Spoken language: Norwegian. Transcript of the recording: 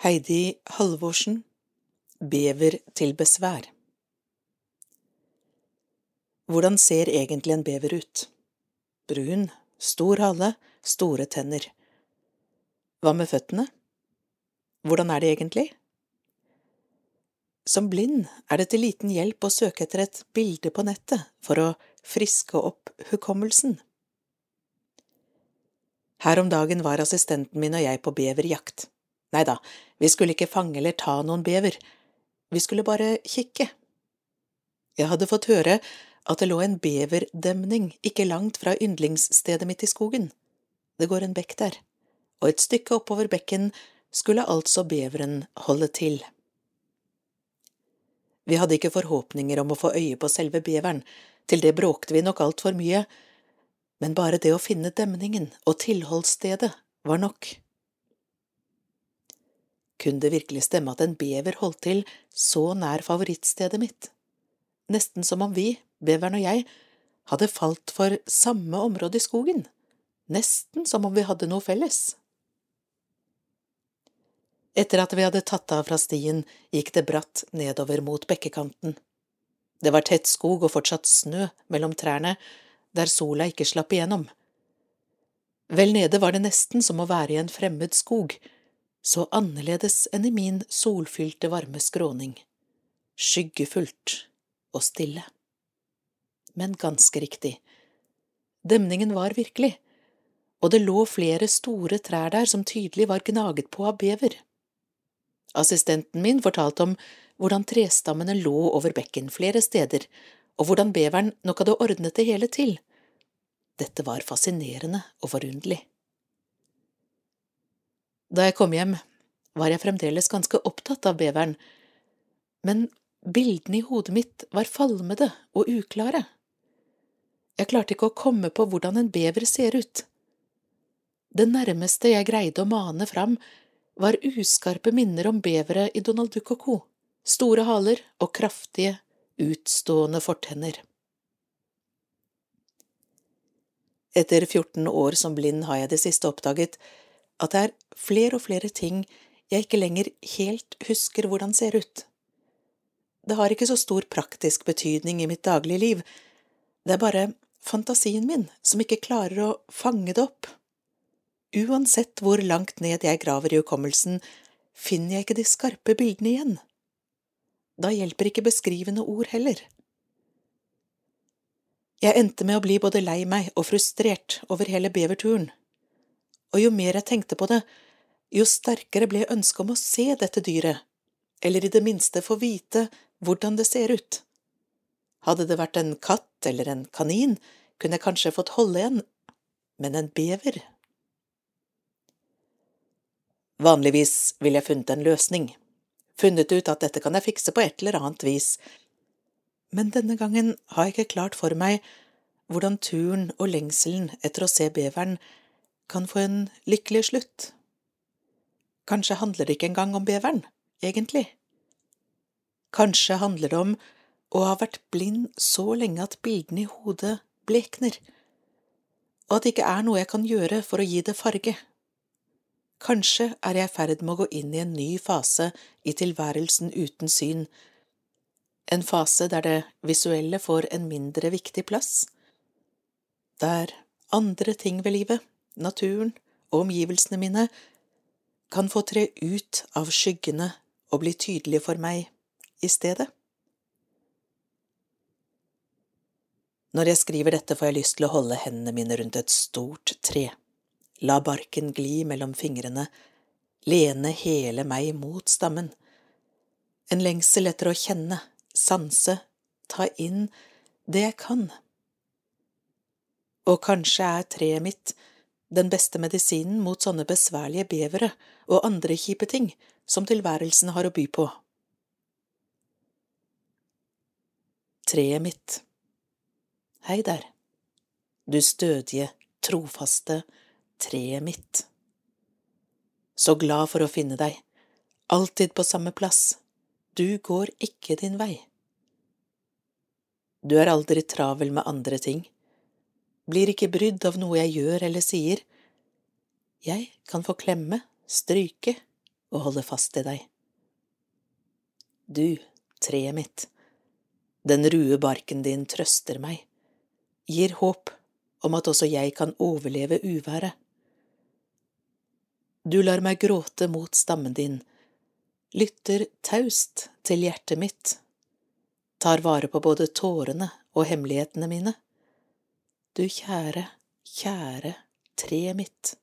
Heidi Halvorsen Bever til besvær Hvordan ser egentlig en bever ut? Brun, stor hale, store tenner. Hva med føttene? Hvordan er de egentlig? Som blind er det til liten hjelp å søke etter et bilde på nettet for å friske opp hukommelsen. Her om dagen var assistenten min og jeg på beverjakt. Nei da, vi skulle ikke fange eller ta noen bever, vi skulle bare kikke. Jeg hadde fått høre at det lå en beverdemning ikke langt fra yndlingsstedet mitt i skogen. Det går en bekk der, og et stykke oppover bekken skulle altså beveren holde til. Vi hadde ikke forhåpninger om å få øye på selve beveren, til det bråkte vi nok altfor mye, men bare det å finne demningen og tilholdsstedet var nok. Kunne det virkelig stemme at en bever holdt til så nær favorittstedet mitt? Nesten som om vi, beveren og jeg, hadde falt for samme område i skogen, nesten som om vi hadde noe felles. Etter at vi hadde tatt av fra stien, gikk det bratt nedover mot bekkekanten. Det var tett skog og fortsatt snø mellom trærne, der sola ikke slapp igjennom. Vel nede var det nesten som å være i en fremmed skog, så annerledes enn i min solfylte, varme skråning, skyggefullt og stille. Men ganske riktig, demningen var virkelig, og det lå flere store trær der som tydelig var gnaget på av bever. Assistenten min fortalte om hvordan trestammene lå over bekken flere steder, og hvordan beveren nok hadde ordnet det hele til. Dette var fascinerende og forunderlig. Da jeg kom hjem, var jeg fremdeles ganske opptatt av beveren, men bildene i hodet mitt var falmede og uklare. Jeg klarte ikke å komme på hvordan en bever ser ut. Det nærmeste jeg greide å mane fram, var uskarpe minner om bevere i Donald Duck og co., store haler og kraftige, utstående fortenner. Etter 14 år som blind har jeg det siste oppdaget at det er flere og flere ting jeg ikke lenger helt husker hvordan ser ut. Det har ikke så stor praktisk betydning i mitt daglige liv, det er bare fantasien min som ikke klarer å fange det opp. Uansett hvor langt ned jeg graver i hukommelsen, finner jeg ikke de skarpe bildene igjen. Da hjelper ikke beskrivende ord heller. Jeg endte med å bli både lei meg og frustrert over hele beverturen og jo mer jeg tenkte på det, jo sterkere ble ønsket om å se dette dyret, eller i det minste få vite hvordan det ser ut. Hadde det vært en katt eller en kanin, kunne jeg kanskje fått holde en, men en bever… Vanligvis ville jeg funnet en løsning, funnet ut at dette kan jeg fikse på et eller annet vis, men denne gangen har jeg ikke klart for meg hvordan turen og lengselen etter å se beveren kan få en lykkelig slutt. Kanskje handler det ikke engang om beveren, egentlig. Kanskje handler det om å ha vært blind så lenge at bildene i hodet blekner, og at det ikke er noe jeg kan gjøre for å gi det farge. Kanskje er jeg i ferd med å gå inn i en ny fase i tilværelsen uten syn, en fase der det visuelle får en mindre viktig plass, der andre ting ved livet naturen og omgivelsene mine kan få tre ut av skyggene og bli tydelige for meg i stedet. Når jeg skriver dette, får jeg lyst til å holde hendene mine rundt et stort tre, la barken gli mellom fingrene, lene hele meg mot stammen. En lengsel etter å kjenne, sanse, ta inn det jeg kan. Og kanskje er treet mitt den beste medisinen mot sånne besværlige bevere og andre kjipe ting som tilværelsen har å by på. Treet mitt Hei der, du stødige, trofaste treet mitt. Så glad for å finne deg, alltid på samme plass, du går ikke din vei. Du er aldri travel med andre ting blir ikke brydd av noe jeg gjør eller sier. Jeg kan få klemme, stryke og holde fast i deg. Du, treet mitt, den røde barken din trøster meg, gir håp om at også jeg kan overleve uværet. Du lar meg gråte mot stammen din, lytter taust til hjertet mitt, tar vare på både tårene og hemmelighetene mine. Du kjære, kjære treet mitt.